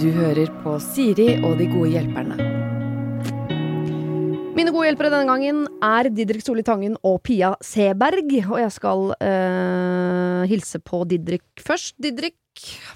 Du hører på Siri og de gode hjelperne. Mine gode hjelpere denne gangen er Didrik Solli Tangen og Pia Seberg. Og jeg skal øh, hilse på Didrik først. Didrik,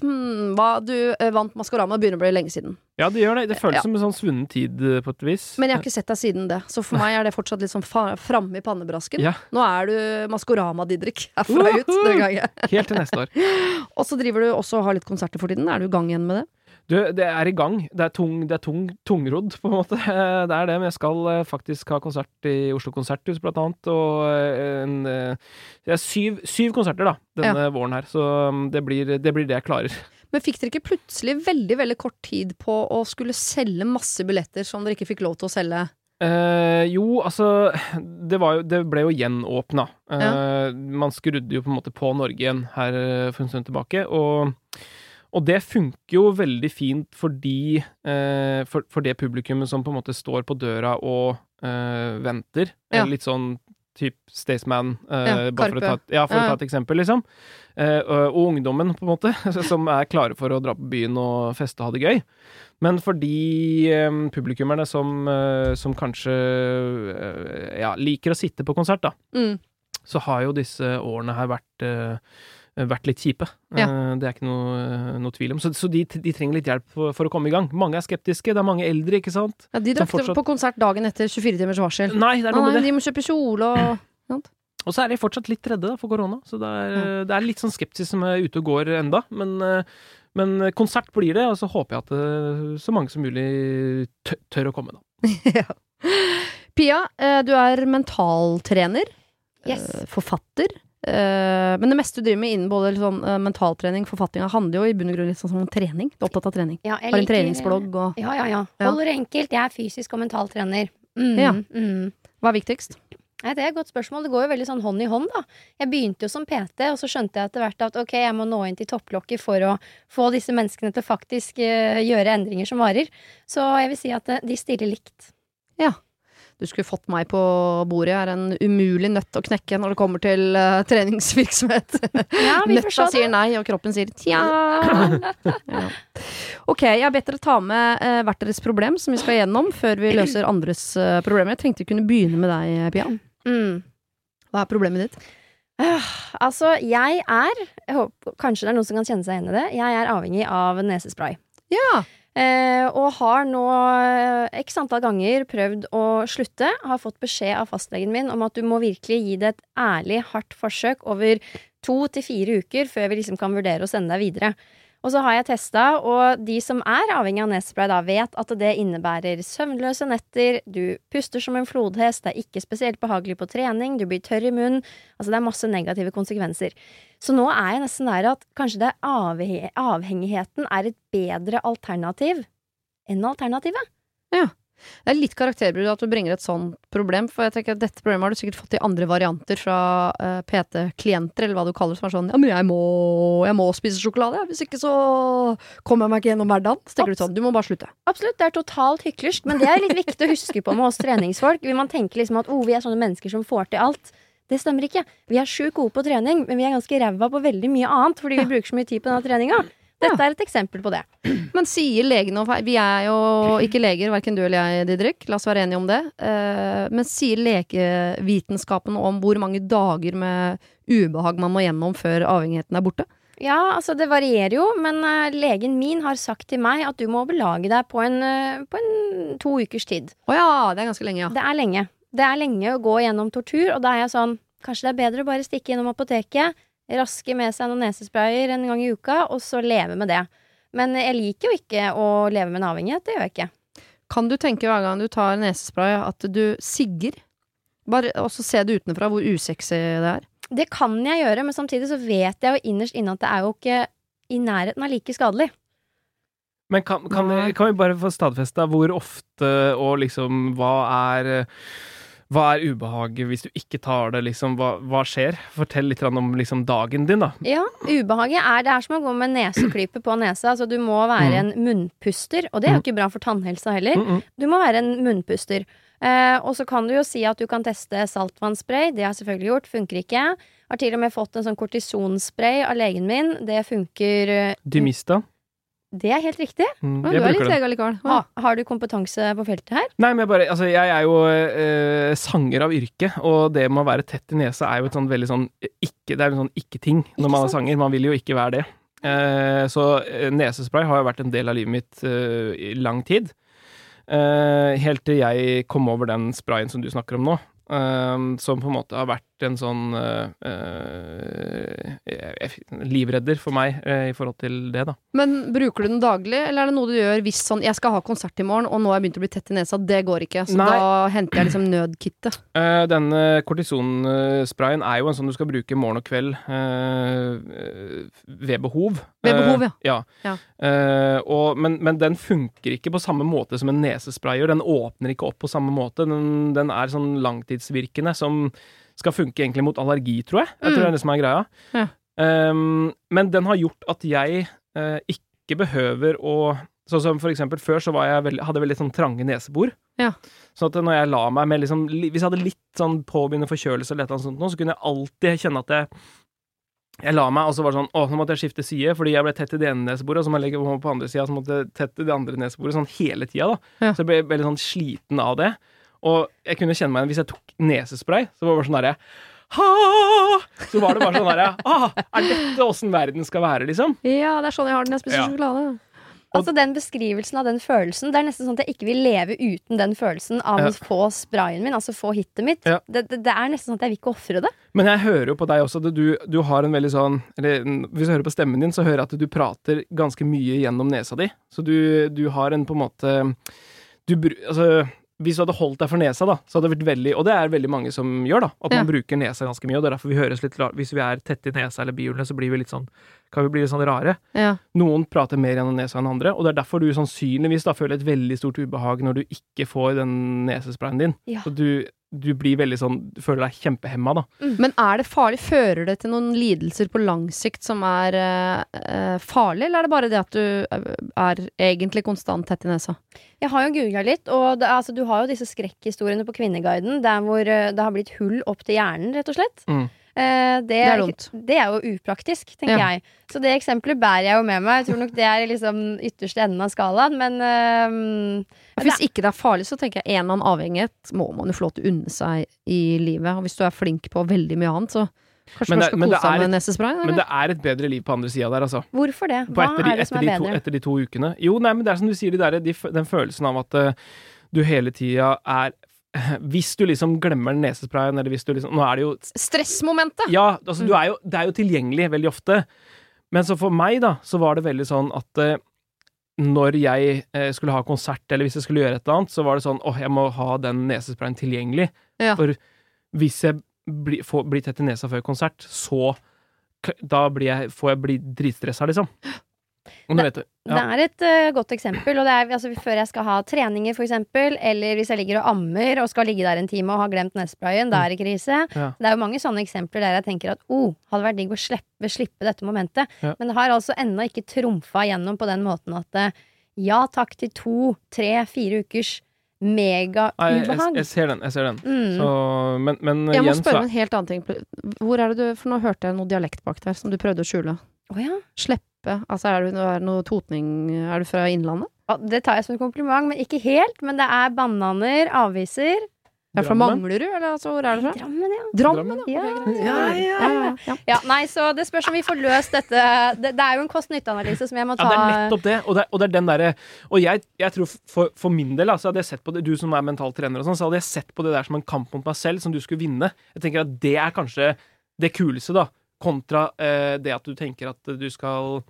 hmm, hva, du eh, vant Maskorama, det begynner å bli lenge siden. Ja, det gjør det. Det føles Ja. som en sånn svunnen tid eh, på et vis. Men jeg har ikke sett deg siden det, så for meg er det fortsatt litt sånn framme i pannebrasken. Ja. Nå er du Maskorama-Didrik herfra ut den gangen. Helt til neste år. Og så driver du også og har litt konserter for tiden. Er du i gang igjen med det? Du, det er i gang. Det er, tung, det er tung, tungrodd, på en måte. Det er det, men jeg skal eh, faktisk ha konsert i Oslo Konserthus, blant annet. Og eh, en, eh, det er syv, syv konserter, da, denne våren her. Så mm, det blir, det blir det jeg klarer. Men fikk dere ikke plutselig veldig veldig kort tid på å skulle selge masse billetter som dere ikke fikk lov til å selge? Eh, jo, altså det, var jo, det ble jo gjenåpna. Eh, Man skrudde jo på en måte på Norge igjen her for en stund tilbake. Og, og det funker jo veldig fint fordi eh, for, for det publikummet som på en måte står på døra og eh, venter. Ja. Eh, litt sånn type Staysman, eh, Ja, bare for å ta, ja, for Ja, å ta et eksempel, liksom. Eh, og, og ungdommen, på en måte, som er klare for å dra på byen og feste og ha det gøy. Men for de eh, publikummerne som, som kanskje ja, liker å sitte på konsert, da, Mm. så har jo disse årene her vært, vært litt kjipe. Ja. Eh, det er ikke noe, noe tvil om. Så, så de, de trenger litt hjelp for, for å komme i gang. Mange er skeptiske, det er mange eldre, ikke sant? Ja, de drakk fortsatt- på konsert dagen etter 24 timers varsel. Nei, det er noe Nei, med det. de må kjøpe kjole og Og så er de fortsatt litt redde da, for korona, så det er, det er litt sånn skepsis som er ute og går enda. Men, eh, men konsert blir det, og så håper jeg at eh, så mange som mulig tør, tør å komme, da. ja. Pia, eh, du er mentaltrener. Yes. eh, Forfatter. Eh, Men det meste du driver med innen både sånn, uh, mentaltrening og forfattinga, handler jo i bunn og grunn litt sånn om trening. Du er opptatt av trening. Ja, jeg Har en liker- treningsblogg og Ja, ja, ja. Ja. Holder det enkelt. Jeg er fysisk og mentaltrener. Mm, Ja. mm. Hva er viktigst? Nei, det er et godt spørsmål. Det går jo veldig sånn hånd i hånd, da. Jeg begynte jo som PT, og så skjønte jeg etter hvert at ok, jeg må nå inn til topplokket for å få disse menneskene til faktisk uh, gjøre endringer som varer. Så jeg vil si at eh, de stiller likt. Du skulle fått meg på bordet. Jeg er en umulig nøtt å knekke når det kommer til uh, treningsvirksomhet. Ja, Nøtta sier nei, og kroppen sier tja. ja. Ok, jeg har bedt dere ta med uh, hvert deres problem som vi skal gjennom, før vi løser andres uh, problemer. Jeg tenkte vi kunne begynne med deg, Pia. Mm. Hva er problemet ditt? Uh, Altså, jeg er jeg håper, Kanskje det er noen som kan kjenne seg igjen i det. Jeg er avhengig av nesespray. Ja. Eh, og har nå eh, x antall ganger prøvd å slutte. Har fått beskjed av fastlegen min om at du må virkelig gi det et ærlig, hardt forsøk over to til fire uker før vi liksom kan vurdere å sende deg videre. Og så har jeg testa, og de som er avhengig av nesespray, da, vet at det innebærer søvnløse netter, du puster som en flodhest, det er ikke spesielt behagelig på trening, du blir tørr i munnen. Altså, det er masse negative konsekvenser. Så nå er jeg nesten der at kanskje det avhe avhengigheten er et bedre alternativ enn alternativet. Det er litt karakterbrudd at du bringer et sånt problem, for jeg tenker at dette problemet har du sikkert fått i andre varianter fra uh, PT-klienter, eller hva du kaller det, som er sånn ja, men jeg må, jeg må spise sjokolade, hvis ikke så kommer jeg meg ikke gjennom hverdagen. Så tenker du sånn, du må bare slutte. Absolutt, det er totalt hyklersk, men det er litt viktig å huske på med oss treningsfolk. Vil Man tenker liksom at oh, vi er sånne mennesker som får til alt. Det stemmer ikke. Vi er sjukt gode på trening, men vi er ganske ræva på veldig mye annet fordi vi bruker så mye tid på denne treninga. Dette er et eksempel på det. Men sier legene og Vi er jo ikke leger, verken du eller jeg, Didrik. La oss være enige om det. Eh, men sier legevitenskapen om hvor mange dager med ubehag man må gjennom før avhengigheten er borte? Ja, altså det varierer jo, men eh, legen min har sagt til meg at du må belage deg på en, eh, på en to ukers tid. Å ja, det er ganske lenge, ja. Det er lenge. Det er lenge å gå gjennom tortur, og da er jeg sånn Kanskje det er bedre å bare stikke innom apoteket, raske med seg noen nesesprayer en gang i uka, og så leve med det. Men jeg liker jo ikke å leve med en avhengighet. Det gjør jeg ikke. Kan du tenke hver gang du tar nesespray at du sigger? Bare, og så se det utenfra hvor usexy det er. Det kan jeg gjøre, men samtidig så vet jeg jo innerst inne at det er jo ikke i nærheten av like skadelig. Men kan, kan, vi, kan vi bare få stadfesta hvor ofte og liksom hva er hva er ubehaget hvis du ikke tar det, liksom? Hva, hva skjer? Fortell litt om liksom, dagen din, da. Ja, ubehaget er Det er som å gå med neseklype på nesa. Altså, du må være en munnpuster, og det er jo ikke bra for tannhelsa heller. Mm -mm. Du må være en munnpuster. Eh, og så kan du jo si at du kan teste saltvannsspray. Det har jeg selvfølgelig gjort. Funker ikke. Har til og med fått en sånn kortisonspray av legen min. Det funker eh, Dymista. Det er helt riktig. Mm, du er litt lege allikevel. Ha, har du kompetanse på feltet her? Nei, men jeg bare Altså, jeg er jo eh, sanger av yrke, og det med å være tett i nesa er jo et sånn veldig sånn ikke Det er en sånn ikke-ting når Ikke man er sanger. Man vil jo ikke være det. Eh, så eh, nesespray har jo vært en del av livet mitt eh, i lang tid. Eh, helt til jeg kom over den sprayen som du snakker om nå. eh, som på en måte har vært en sånn eh, eh, eh, livredder for meg eh, i forhold til det, da. Men bruker du den daglig, eller er det noe du gjør hvis sånn Jeg skal ha konsert i morgen, og nå har jeg begynt å bli tett i nesa. Det går ikke. Så Nei. da henter jeg liksom nødkittet. Eh, denne kortisonsprayen er jo en sånn du skal bruke morgen og kveld eh, ved behov. Ved behov, Eh, ja. Ja. Eh, og, men, men den funker ikke på samme måte som en nesespray gjør. Den åpner ikke opp på samme måte. Den, den er sånn langtidsvirkende som skal funke egentlig mot allergi, tror jeg. Jeg tror Mm. det er det som er greia. Ja. Um, men den har gjort at jeg uh, ikke behøver å Sånn som for eksempel før så var jeg veld, hadde jeg veldig sånn trange nesebor. Ja. Sånn at når jeg la meg med liksom li- Hvis jeg hadde litt sånn påbegynnende forkjølelse eller noe sånt nå, så kunne jeg alltid kjenne at jeg jeg la meg, og så var det sånn Å, nå måtte jeg skifte side, fordi jeg ble tett i det ene neseboret, og så må jeg legge meg på andre sida, så måtte jeg tett i det andre neseboret, sånn hele tida, da. Ja. Så jeg ble veldig sånn sliten av det. Og jeg kunne kjenne meg igjen hvis jeg tok nesespray, så var det bare sånn derre ha! Så var det bare sånn derre ah, Er dette åssen verden skal være, liksom? Ja, det er sånn jeg har den. jeg spiser Ja. sjokolade. Altså Den beskrivelsen av den følelsen Det er nesten sånn at jeg ikke vil leve uten den følelsen av Ja. å få sprayen min, altså få hitet mitt. Ja. Det, det, det er nesten sånn at jeg vil ikke ofre det. Men jeg hører jo på deg også at du, du har en veldig sånn Eller hvis jeg hører på stemmen din, så hører jeg at du prater ganske mye gjennom nesa di. Så du, du har en på en måte du, altså, Hvis du hadde holdt deg for nesa, da, så hadde det vært veldig Og det er veldig mange som gjør, da. At Ja. man bruker nesa ganske mye. Og det er derfor vi høres litt rare Hvis vi er tette i nesa eller bihulene, så blir vi litt sånn kan vi bli litt sånn rare. Ja. Noen prater mer gjennom nesa enn andre, og det er derfor du sannsynligvis da føler et veldig stort ubehag når du ikke får den nesesprayen din. Ja. Så du, du blir veldig sånn Du føler deg kjempehemma, da. Men er det farlig? Fører det til noen lidelser på lang sikt som er eh, farlig, eller er det bare det at du eh, er egentlig konstant tett i nesa? Jeg har jo googla litt, og det, altså, du har jo disse skrekkhistoriene på Kvinneguiden der hvor det har blitt hull opp til hjernen, rett og slett. Mm. Eh, det, Det er dumt. Det er jo upraktisk, tenker Ja. jeg. Så det eksempelet bærer jeg jo med meg. Jeg tror nok det er liksom ytterste enden av skalaen, men eh, Hvis det- ikke det er farlig, så tenker jeg en eller annen avhengighet må man jo få lov til å unne seg i livet. Og hvis du er flink på veldig mye annet, så kanskje man du skal kose er med nesespray? Men det er et bedre liv på andre sida der, altså. Hvorfor det? Hva etter, er det som etter, er de to, bedre? etter de to ukene. Jo, nei, men det er som du sier, de der, de, den følelsen av at uh, du hele tida er Hvis du liksom glemmer nesesprayen, eller hvis du liksom Nå er det jo Stressmomentet! Ja, altså, du er jo, det er jo tilgjengelig veldig ofte. Men så for meg, da, så var det veldig sånn at eh, når jeg eh, skulle ha konsert, eller hvis jeg skulle gjøre et eller annet, så var det sånn åh, jeg må ha den nesesprayen tilgjengelig. Ja. For hvis jeg blir, får, blir tett i nesa før konsert, så Da blir jeg, får jeg bli dritstressa, liksom. Nå vet. Det er et uh, godt eksempel. Og det er altså, før jeg skal ha treninger, for eksempel, eller hvis jeg ligger og ammer og skal ligge der en time og har glemt nesesprayen, da er det krise. Ja. Det er jo mange sånne eksempler der jeg tenker at oh, hadde vært digg å slippe, slippe dette momentet. Ja. Men det har altså ennå ikke trumfa gjennom på den måten at eh, ja takk til to, tre, fire ukers megaubehag. jeg, jeg, jeg ser den. Jeg ser den. Mm. Så, men, men Jeg må igjen, spørre om en helt annen ting. Hvor er det du For nå hørte jeg noe dialekt bak der som du prøvde å skjule. Oh, ja. Sleppe? Altså er du, er noe totning Er du fra Innlandet? Det tar jeg som en kompliment, men ikke helt. Men det er bananer, aviser. Er fra? Manglerud, eller altså, hvor er det fra? Drammen, ja. Drammen, Ja, ja. Ja, ja, ja, ja, ja. Ja, nei, så det spørs om vi får løst dette. Det, det er jo en kost-nytte-analyse som jeg må Ja, det er nettopp det. Og det, og det er den derre Og jeg, jeg tror for, for min del, altså, hadde jeg sett på det, du som er mental trener og sånn, så hadde jeg sett på det der som en kamp mot meg selv, som du skulle vinne. Jeg tenker at det er kanskje det kuleste, da. Kontra eh, det at du tenker at du skal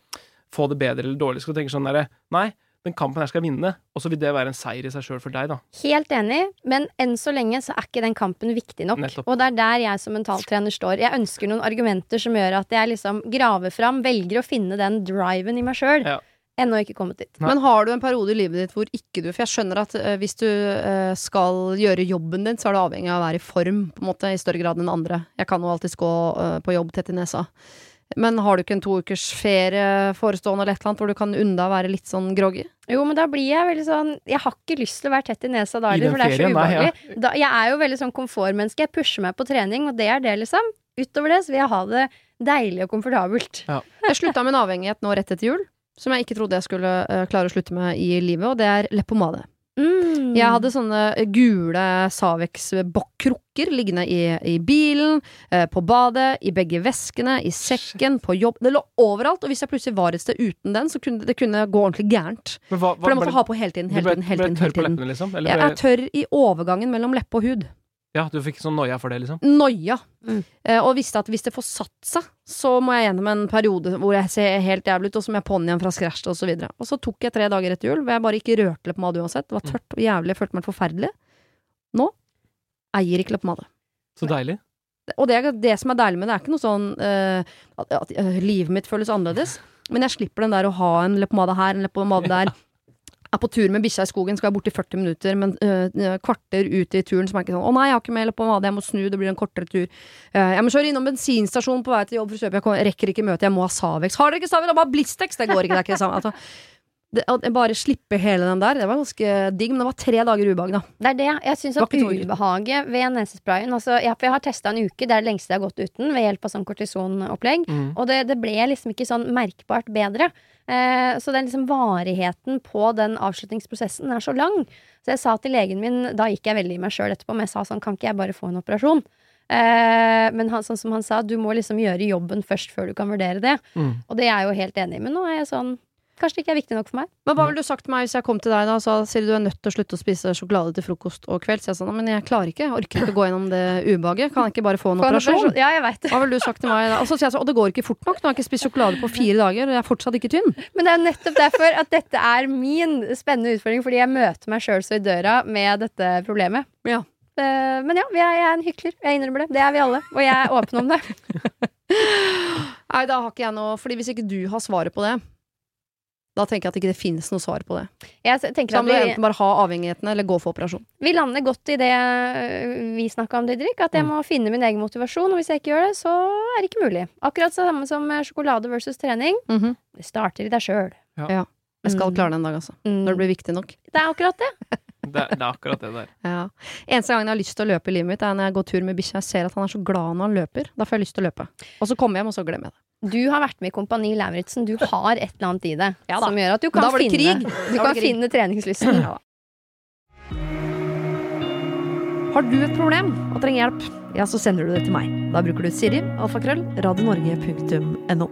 få det bedre eller dårlig. Skal du tenke sånn derre Nei, den kampen her skal vinne. Og så vil det være en seier i seg sjøl for deg, da. Helt enig, men enn så lenge så er ikke den kampen viktig nok. Nettopp. Og det er der jeg som mentaltrener står. Jeg ønsker noen argumenter som gjør at jeg liksom graver fram, velger å finne den driven i meg sjøl. Ja. Ennå ikke kommet dit. Nei. Men har du en periode i livet ditt hvor ikke du For jeg skjønner at eh, hvis du eh, skal gjøre jobben din, så er du avhengig av å være i form på en måte i større grad enn andre. Jeg kan jo alltids gå eh, på jobb tett i nesa. Men har du ikke en to ukers ferie forestående eller et eller annet hvor du kan unne deg å være litt sånn groggy? Jo, men da blir jeg veldig sånn Jeg har ikke lyst til å være tett i nesa da heller, for det er så ferien, nei, ja. ubehagelig. Da, jeg er jo veldig sånn komfortmenneske. Jeg pusher meg på trening, og det er det, liksom. Utover det så vil jeg ha det deilig og komfortabelt. Jeg slutta med en avhengighet nå rett etter jul, som jeg ikke trodde jeg skulle uh, klare å slutte med i livet, og det er leppepomade. Mm. Jeg hadde sånne gule Savex-krukker liggende i, i bilen, eh, på badet, i begge veskene, i sekken, på jobb. Det lå overalt, og hvis jeg plutselig var et sted uten den, så kunne det kunne gå ordentlig gærent. Men hva, For den ble- måtte ha på hele tiden, du hele ble, tiden, hele ble tørr på leppene, liksom? Eller Jeg ble, er tørr i overgangen mellom leppe og hud. Ja, du fikk sånn noia for det, liksom? Noia. Mm. Eh, og visste at hvis det får satt seg, så må jeg gjennom en periode hvor jeg ser helt jævlig ut, og så må jeg på'n igjen fra scratch og så videre. Og så tok jeg tre dager etter jul hvor jeg bare ikke rørte leppepomade uansett. Det var tørt og jævlig, jeg følte meg helt forferdelig. Nå eier ikke leppepomade. Så deilig. Og det, er- det som er deilig med det, er ikke noe sånn eh, at, at eh, livet mitt føles annerledes. Men jeg slipper den der å ha en leppepomade her, en leppepomade der. Er på tur med bikkja i skogen, skal være borte i 40 minutter, men eh, kvarter ut i turen så er jeg sånn 'Å nei, jeg har ikke med leppepomade, jeg må snu, det blir en kortere tur'. Uh, jeg må kjøre innom bensinstasjonen på vei til jobb for å kjøpe, jeg rekker ikke møte, jeg må ha Savex. Har dere ikke Savex? Det er bare Blistex! Det går ikke, det er ikke det samme. Altså, det, at jeg bare slippe hele den der, det var ganske digg, men det var tre dager ubehag, da. Det er det. Jeg syns at ubehaget ved nesesprayen altså, jeg, For jeg har testa en uke, det er det lengste jeg har gått uten, ved hjelp av sånn kortisonopplegg. Mm. Og det, det ble liksom ikke sånn merkbart bedre. Eh, så den liksom varigheten på den avslutningsprosessen er så lang. Så jeg sa til legen min, da gikk jeg veldig i meg sjøl etterpå, men jeg sa sånn, kan ikke jeg bare få en operasjon? Eh, men han, sånn som han sa, du må liksom gjøre jobben først før du kan vurdere det. Mm. Og det er jeg jo helt enig i, men nå er jeg sånn Kanskje det ikke er viktig nok for meg. Men hva ville du sagt til meg hvis jeg kom til deg da og sa Siri, du er nødt til å slutte å spise sjokolade til frokost og kveld? Så jeg sa men jeg klarer ikke, jeg orker ikke å gå gjennom det ubehaget. Kan jeg ikke bare få en operasjon? Ja, jeg vet. Hva ville du sagt til meg da? Og så sier jeg sånn, og det går ikke fort nok, nå har jeg ikke spist sjokolade på fire dager, og jeg er fortsatt ikke tynn. Men det er nettopp derfor at dette er min spennende utfordring, fordi jeg møter meg sjøl så i døra med dette problemet. Ja. Eh, Men ja, jeg er en hykler. Jeg innrømmer det. Det er vi alle. Og jeg er åpen om det. Nei, da har ikke jeg noe, fordi hvis ikke du har svaret på det, da tenker jeg at ikke det finnes noe svar på det. Jeg Så tenker da må du enten bare ha avhengighetene, eller gå for operasjon. vi lander godt i det øh, vi snakka om, Didrik. At jeg Mm. må finne min egen motivasjon. Og hvis jeg ikke gjør det, så er det ikke mulig. Akkurat det samme som sjokolade versus trening. Mhm. Det starter i deg sjøl. Jeg skal Mm. klare det en dag, altså. Når det blir viktig nok. Det er akkurat det. Det, er- det er akkurat det der. Ja. Eneste gangen jeg har lyst til å løpe i livet mitt, er når jeg går tur med bikkja. Jeg ser at han er så glad når han løper. Da får jeg lyst til å løpe. Og så kommer jeg hjem, og så glemmer jeg det. Du har vært med i Kompani Lauritzen. Du har et eller annet i det Ja som gjør at du kan finne, krig. du kan krig. finne treningslysten. Ja. Har du et problem og trenger hjelp, ja, så sender du det til meg. Da bruker du Siri, alfakrøll, radionorge.no.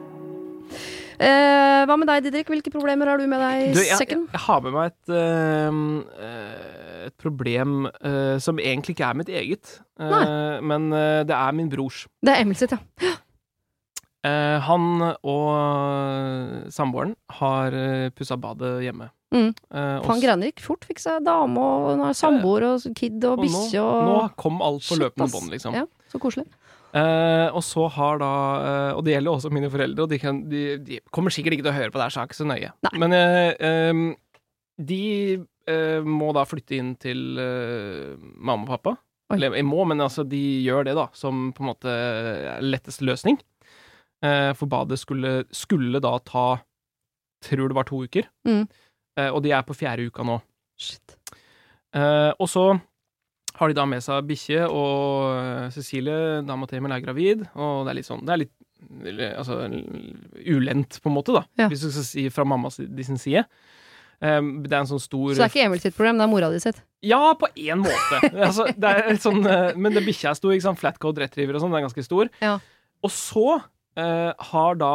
Eh, hva med deg, Didrik? Hvilke problemer har du med deg i Du, jeg, sekken? jeg har med meg et, øh, et problem uh, som egentlig ikke er mitt eget, uh, men det er min brors. Det er Emil sitt, ja. Eh, han og samboeren har uh, pussa badet hjemme. Mm. Eh, Han greier ikke fort. Fikk seg dame og hun har samboer og kid og og nå, og nå kom alt på løpende bånd, liksom. Ja, så koselig. Eh, og så har da eh, Og det gjelder også mine foreldre, og de, kan, de, de kommer sikkert ikke til å høre på det her, så er ikke så nøye. Nei. Men eh, de eh, må da flytte inn til eh, mamma og pappa. Oi. Eller må, men altså, de gjør det, da, som på en måte lettest løsning. Eh, for badet skulle, skulle da ta Tror det var to uker. Mm. Eh, og de er på fjerde uka nå. Shit. Eh, og så har de da med seg bikkje, og Cecilie, dama til Emil, er gravid. Og det er litt sånn Det er litt altså, ulendt, på en måte, da, Ja. hvis du skal si fra mammas sin side. Eh, det er en sånn stor Så det er ikke Emil sitt problem, det er mora di sitt. Ja, på én måte. altså, det er sånn, men det bikkja er stor, ikke sant? Flatcode retriever og sånn, den er ganske stor. Ja. Og så eh, har da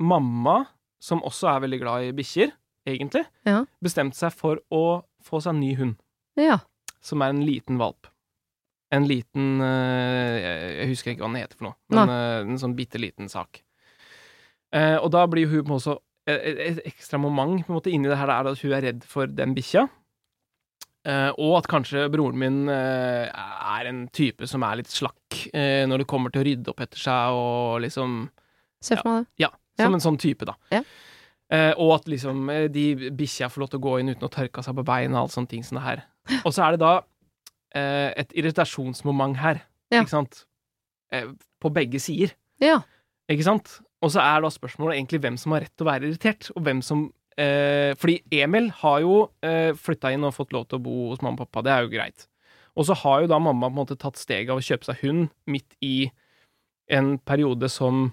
mamma, som også er veldig glad i bikkjer, egentlig, Ja. bestemt seg for å få seg en ny hund Ja. som er en liten valp. En liten eh, Jeg husker ikke hva den heter for noe, men eh, en sånn bitte liten sak. Eh, og da blir hun på en måte så et, et ekstra moment på en måte inni det her er at hun er redd for den bikkja. Eh, og at kanskje broren min uh, er en type som er litt slakk uh, når det kommer til å rydde opp etter seg og liksom det. Ja, Ja. som en sånn type, da. Ja. Og at liksom de bikkja får lov til å gå inn uten å tørke seg på beina og alle sånne ting som det her. Og så er det da et irritasjonsmoment her, ikke sant? På begge sider, Ja. ikke sant? Og så er da spørsmålet egentlig hvem som har rett til å være irritert, og hvem som eh, Fordi Emil har jo eh, flytta inn og fått lov til å bo hos mamma og pappa, det er jo greit. Og så har jo da mamma på en måte tatt steget av å kjøpe seg hund midt i en periode som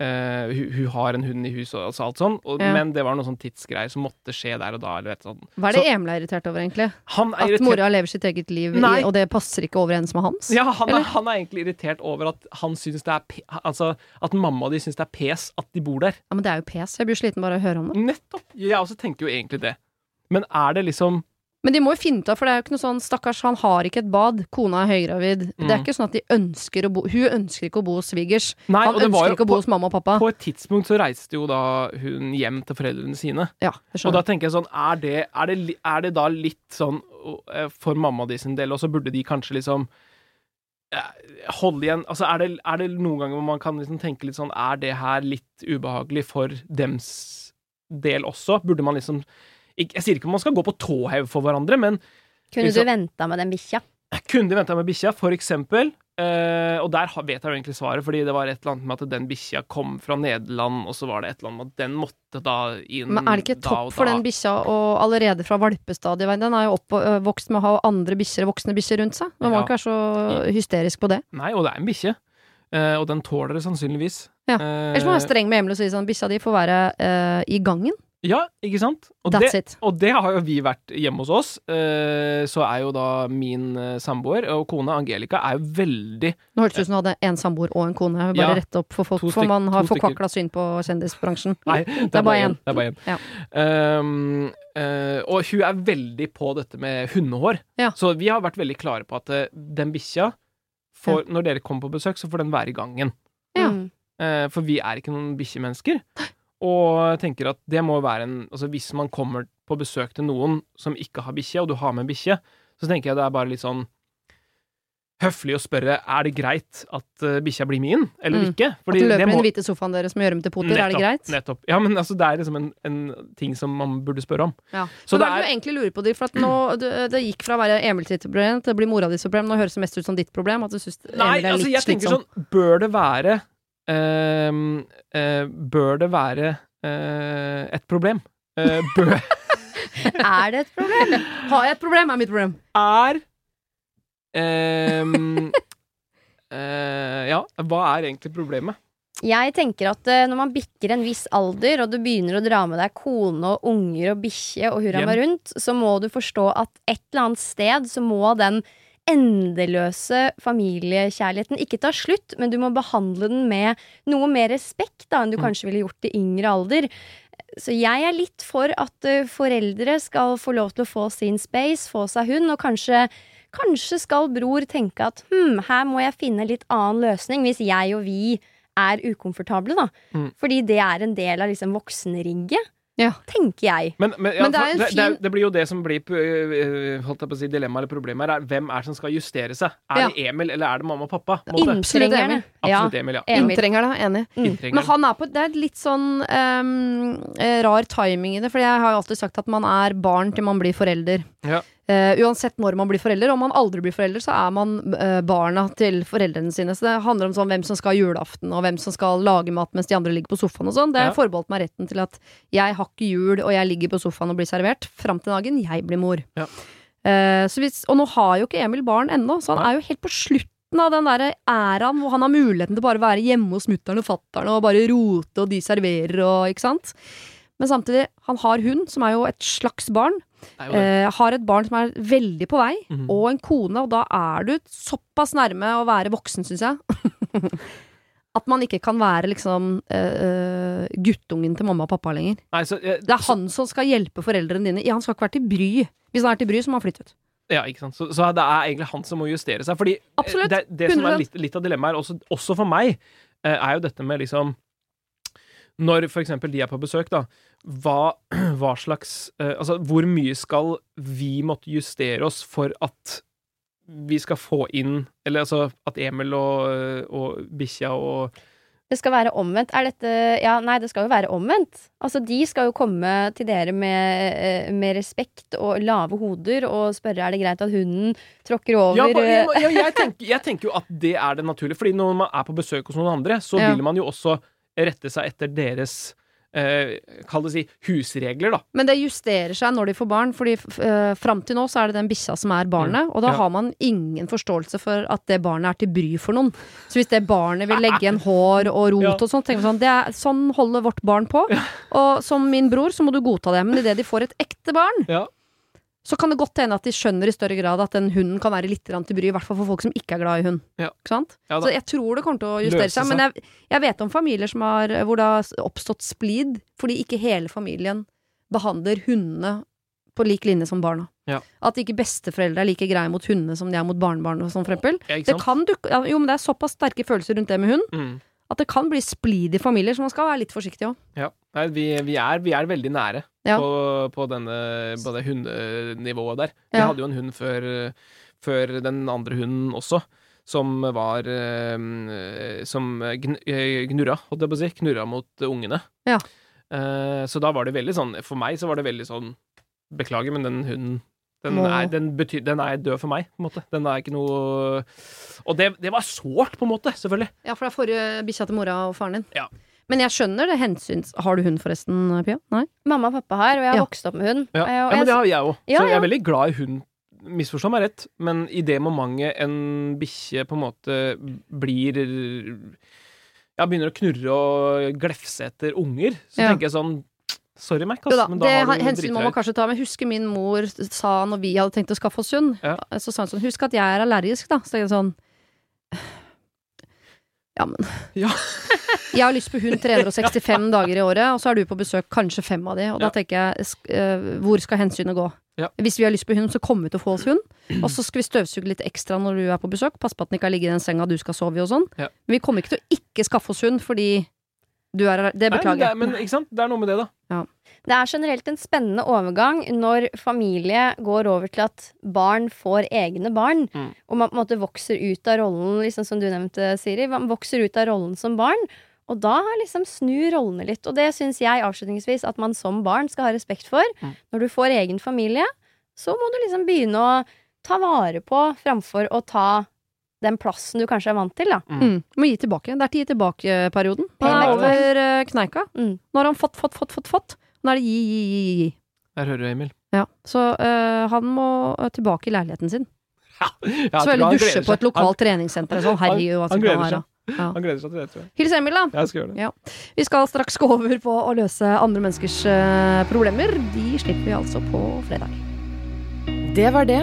eh, hun, hun har en hund i huset og altså alt sånn, og, Ja. men det var noen sånn tidsgreier som måtte skje der og da. Eller vet, sånn. Hva er det Emil er irritert over, egentlig? Han er At mora lever sitt eget liv, i, og det passer ikke overens med hans? Ja, han er, han er egentlig irritert over at han syns det er Altså, at mamma og de syns det er pes at de bor der. Ja, men det er jo pes. Jeg blir sliten bare av å høre om det. Nettopp! Jeg også tenker jo egentlig det. Men er det liksom Men de må jo finne ut av, for det er jo ikke noe sånn Stakkars, han har ikke et bad. Kona er høygravid. Det er Mm. ikke sånn at de ønsker å bo Hun ønsker ikke å bo hos svigers. Nei, Han ønsker jo ikke å bo hos mamma og pappa. på et tidspunkt så reiste jo da hun hjem til foreldrene sine. Ja, jeg Og da tenker jeg sånn, er det, er det, er det da litt sånn eh, for mamma de sin del, og så burde de kanskje liksom eh, holde igjen Altså, er det, er det noen ganger hvor man kan liksom tenke litt sånn, er det her litt ubehagelig for dems del også? Burde man liksom ikke, Jeg sier ikke om man skal gå på tåhev for hverandre, men Kunne Liksom- du venta med den bikkja? kunne de venta med bikkja, for eksempel? Eh, og der vet jeg jo egentlig svaret, fordi det var et eller annet med at den bikkja kom fra Nederland, og så var det et eller annet med at den måtte da inn Men er det ikke topp for den bikkja og allerede fra valpestadiet Den er jo oppvokst med å ha andre bikkjer, voksne bikkjer rundt seg. Man må Ja. ikke være så hysterisk på det. Nei, og det er en bikkje. Eh, og den tåler det sannsynligvis. Ja. Eh, Ellers må man være streng med Emil og si sånn bikkja di får være eh, i gangen. Ja, ikke sant? Og That's det, it. og det har jo vi vært hjemme hos oss. Eh, så er jo da min eh, samboer og kone Angelica er jo veldig Nå hørtes det ut som du hadde en samboer og en kone. Jeg vil bare Ja. rette opp for folk, for man har forkvakla syn på kjendisbransjen. Nei, det, er bare én. Det er bare én. Ja. Um, Uh, og hun er veldig på dette med hundehår. Ja. Så vi har vært veldig klare på at uh, den bikkja får, Når dere kommer på besøk, så får den være i gangen. Ja. Eh, for vi er ikke noen bikkjemennesker. Og jeg tenker at det må være en Altså hvis man kommer på besøk til noen som ikke har bikkje, og du har med bikkje, så tenker jeg det er bare litt sånn høflig å spørre er det greit at uh, bikkja blir min, eller Mm. ikke. At du løper det i den hvite sofaen deres med til poter, er det greit? Nettopp. Ja, men altså, det er liksom en, en ting som man burde spørre om. Ja. Så Men det er du egentlig lurer på, det, For at nå, det, det gikk fra å være Emil sitt problem til å bli mora di sitt problem. Nå høres det mest ut som ditt problem. At du syns Emil Nei, er altså, litt jeg tenker slitsom. sånn Bør det være Bør det være eh, et problem? Eh, bør, Er det et problem? Har jeg et problem, er mitt problem. er um, uh, Ja, hva er egentlig problemet? Jeg tenker at uh, når man bikker en viss alder, og du begynner å dra med deg kone og unger og bikkje og hurra meg rundt, så må du forstå at et eller annet sted så må den endeløse familiekjærligheten ikke tar slutt, men du må behandle den med noe mer respekt da, enn du Mm. kanskje ville gjort i yngre alder. Så jeg er litt for at eh, foreldre skal få lov til å få sin space, få seg hund, og kanskje Kanskje skal bror tenke at hm, her må jeg finne litt annen løsning hvis jeg og vi er ukomfortable, da. Mm. Fordi det er en del av liksom voksenrigget, Ja. tenker jeg. Men, men, ja, Men det er for en det, det, det blir jo det som blir øh, holdt jeg på å si, dilemmaet eller problemet her, er hvem er det som skal justere seg? Er det Emil, eller er det mamma og pappa? Inntrengerne. Emil. Ja. Absolutt Emil, ja. Emil. Inntrenger det, enig. Mm. Men han er på Det er litt sånn ehm, eh, rar timing i det, for jeg har jo alltid sagt at man er barn til man blir forelder. Eh, uansett når man blir forelder. Om man aldri blir forelder, så er man uh, barna til foreldrene sine. Så det handler om sånn hvem som skal ha julaften, og hvem som skal lage mat mens de andre ligger på sofaen og sånn. Det har Ja. forbeholdt meg retten til at jeg har ikke jul, og jeg ligger på sofaen og blir servert, fram til dagen jeg blir mor. Ja. Uh, så hvis, og nå har jo ikke Emil barn ennå, så han Nei. er jo helt på slutten av den der æraen hvor han har muligheten til bare å være hjemme hos mutter'n og fatter'n og bare rote, og de serverer og ikke sant. Men samtidig, han har hund, som er jo et slags barn. Eh, har et barn som er veldig på vei, Mhm. og en kone, og da er du såpass nærme å være voksen, syns jeg. At man ikke kan være liksom eh, guttungen til mamma og pappa lenger. Nei, så, eh, Det er han som skal hjelpe foreldrene dine. Ja, han skal ikke være til bry. Hvis han er til bry, så må han flytte ut. Ja, ikke sant? Så, så det er egentlig han som må justere seg. Fordi Absolutt. det, det som er litt, litt av dilemmaet, her, også, også for meg, er jo dette med liksom Når eksempel de er på besøk, da, hva, hva slags eh, Altså, hvor mye skal vi måtte justere oss for at vi skal få inn Eller altså at Emil og, og bikkja og Det skal være omvendt. Er dette Ja, nei, det skal jo være omvendt. Altså, de skal jo komme til dere med, eh, med respekt og lave hoder og spørre er det greit at hunden tråkker over Ja, eh, ja, jeg, tenker, jeg tenker jo at det er det naturlige. Fordi når man er på besøk hos noen andre, så Ja. vil man jo også rette seg etter deres eh, Kall det si husregler, da. Men det justerer seg når de får barn, fordi uh, fram til nå så er det den bikkja som er barnet, og da Mm. Ja. har man ingen forståelse for at det barnet er til bry for noen. Så hvis det barnet vil legge igjen hår og rot Ja. og sånt, tenker man sånn, det er, sånn holder vårt barn på. Og som min bror, så må du godta det. Men idet de får et ekte barn, Ja. Så kan det godt hende at de skjønner i større grad at den hunden kan være litt til bry, i hvert fall for folk som ikke er glad i hund. Ja. Ja, så jeg tror det kommer til å justere seg. Men jeg, jeg vet om familier som har, hvor det har oppstått splid fordi ikke hele familien behandler hundene på lik linje som barna. Ja. At ikke besteforeldre er like greie mot hundene som de er mot barnebarn. Ja, Det kan dukke, jo, men det er såpass sterke følelser rundt det med hund Mm. At det kan bli splid i familier, så man skal være litt forsiktig òg. Ja. Nei, vi, vi, er, vi er veldig nære Ja. på, på, denne, på det hundenivået der. Vi Ja. hadde jo en hund før, før den andre hunden også, som var eh, Som eh, holdt jeg på å si. Knurra mot ungene. Ja. Eh, så da var det veldig sånn For meg så var det veldig sånn Beklager, men den hunden den er, den, betyr, den er død for meg, på en måte. Den er ikke noe Og det, det var sårt, på en måte, selvfølgelig. Ja, for det er forrige bikkja til mora og faren din. Ja. Men jeg skjønner det hensyns... Har du hund forresten, Pia? Nei? Mamma og pappa har, og jeg har Ja. vokst opp med hund. Ja, ja men det har jeg òg. Ja, så jeg er veldig glad i hund. Misforstå meg rett, men i det momentet en bikkje på en måte blir Ja, begynner å knurre og glefse etter unger, så Ja. tenker jeg sånn Sorry, Mac, Altså, da, men da det har du hensyn må man kanskje ta. Men husker min mor sa når vi hadde tenkt å skaffe oss hund, Ja. så sa hun sånn Husk at jeg er allergisk, da. Så jeg sånn Ja, men Ja. Jeg har lyst på hund 365 dager i året, og så er du på besøk kanskje fem av de. Og da tenker jeg eh, hvor skal hensynet gå? Ja. Hvis vi har lyst på hund, så kommer vi til å få oss hund. Og så skal vi støvsuge litt ekstra når du er på besøk. Passe på at den ikke har ligget i den senga du skal sove i og sånn. Ja. Men vi kommer ikke til å ikke skaffe oss hund fordi du er Det beklager er, jeg. men ikke sant? Det er noe med det, da. Det er generelt en spennende overgang når familie går over til at barn får egne barn, Mm. og man på en måte vokser ut av rollen, liksom som du nevnte, Siri. Man vokser ut av rollen som barn, og da liksom snur rollene litt. Og det syns jeg avslutningsvis at man som barn skal ha respekt for. Mm. Når du får egen familie, så må du liksom begynne å ta vare på framfor å ta den plassen du kanskje er vant til, da. Mm. Må gi tilbake. Det er til gi tilbake-perioden. Han er over eh, kneika. Mm. Nå har han fått, fått, fått, fått. fått. Nå er det gi, gi, gi, gi. Der hører du, Emil. Ja. Så øh, han må eh, tilbake i leiligheten sin. Ja, Så veldig dusje på et lokalt treningssenter og sånn. Herregud, hva skal han være? Ja. Han gleder seg til det, tror jeg. Hils Emil, da. Jeg skal gjøre det. Vi skal straks gå over på å løse andre menneskers problemer. De slipper vi altså på fredag. Det var det.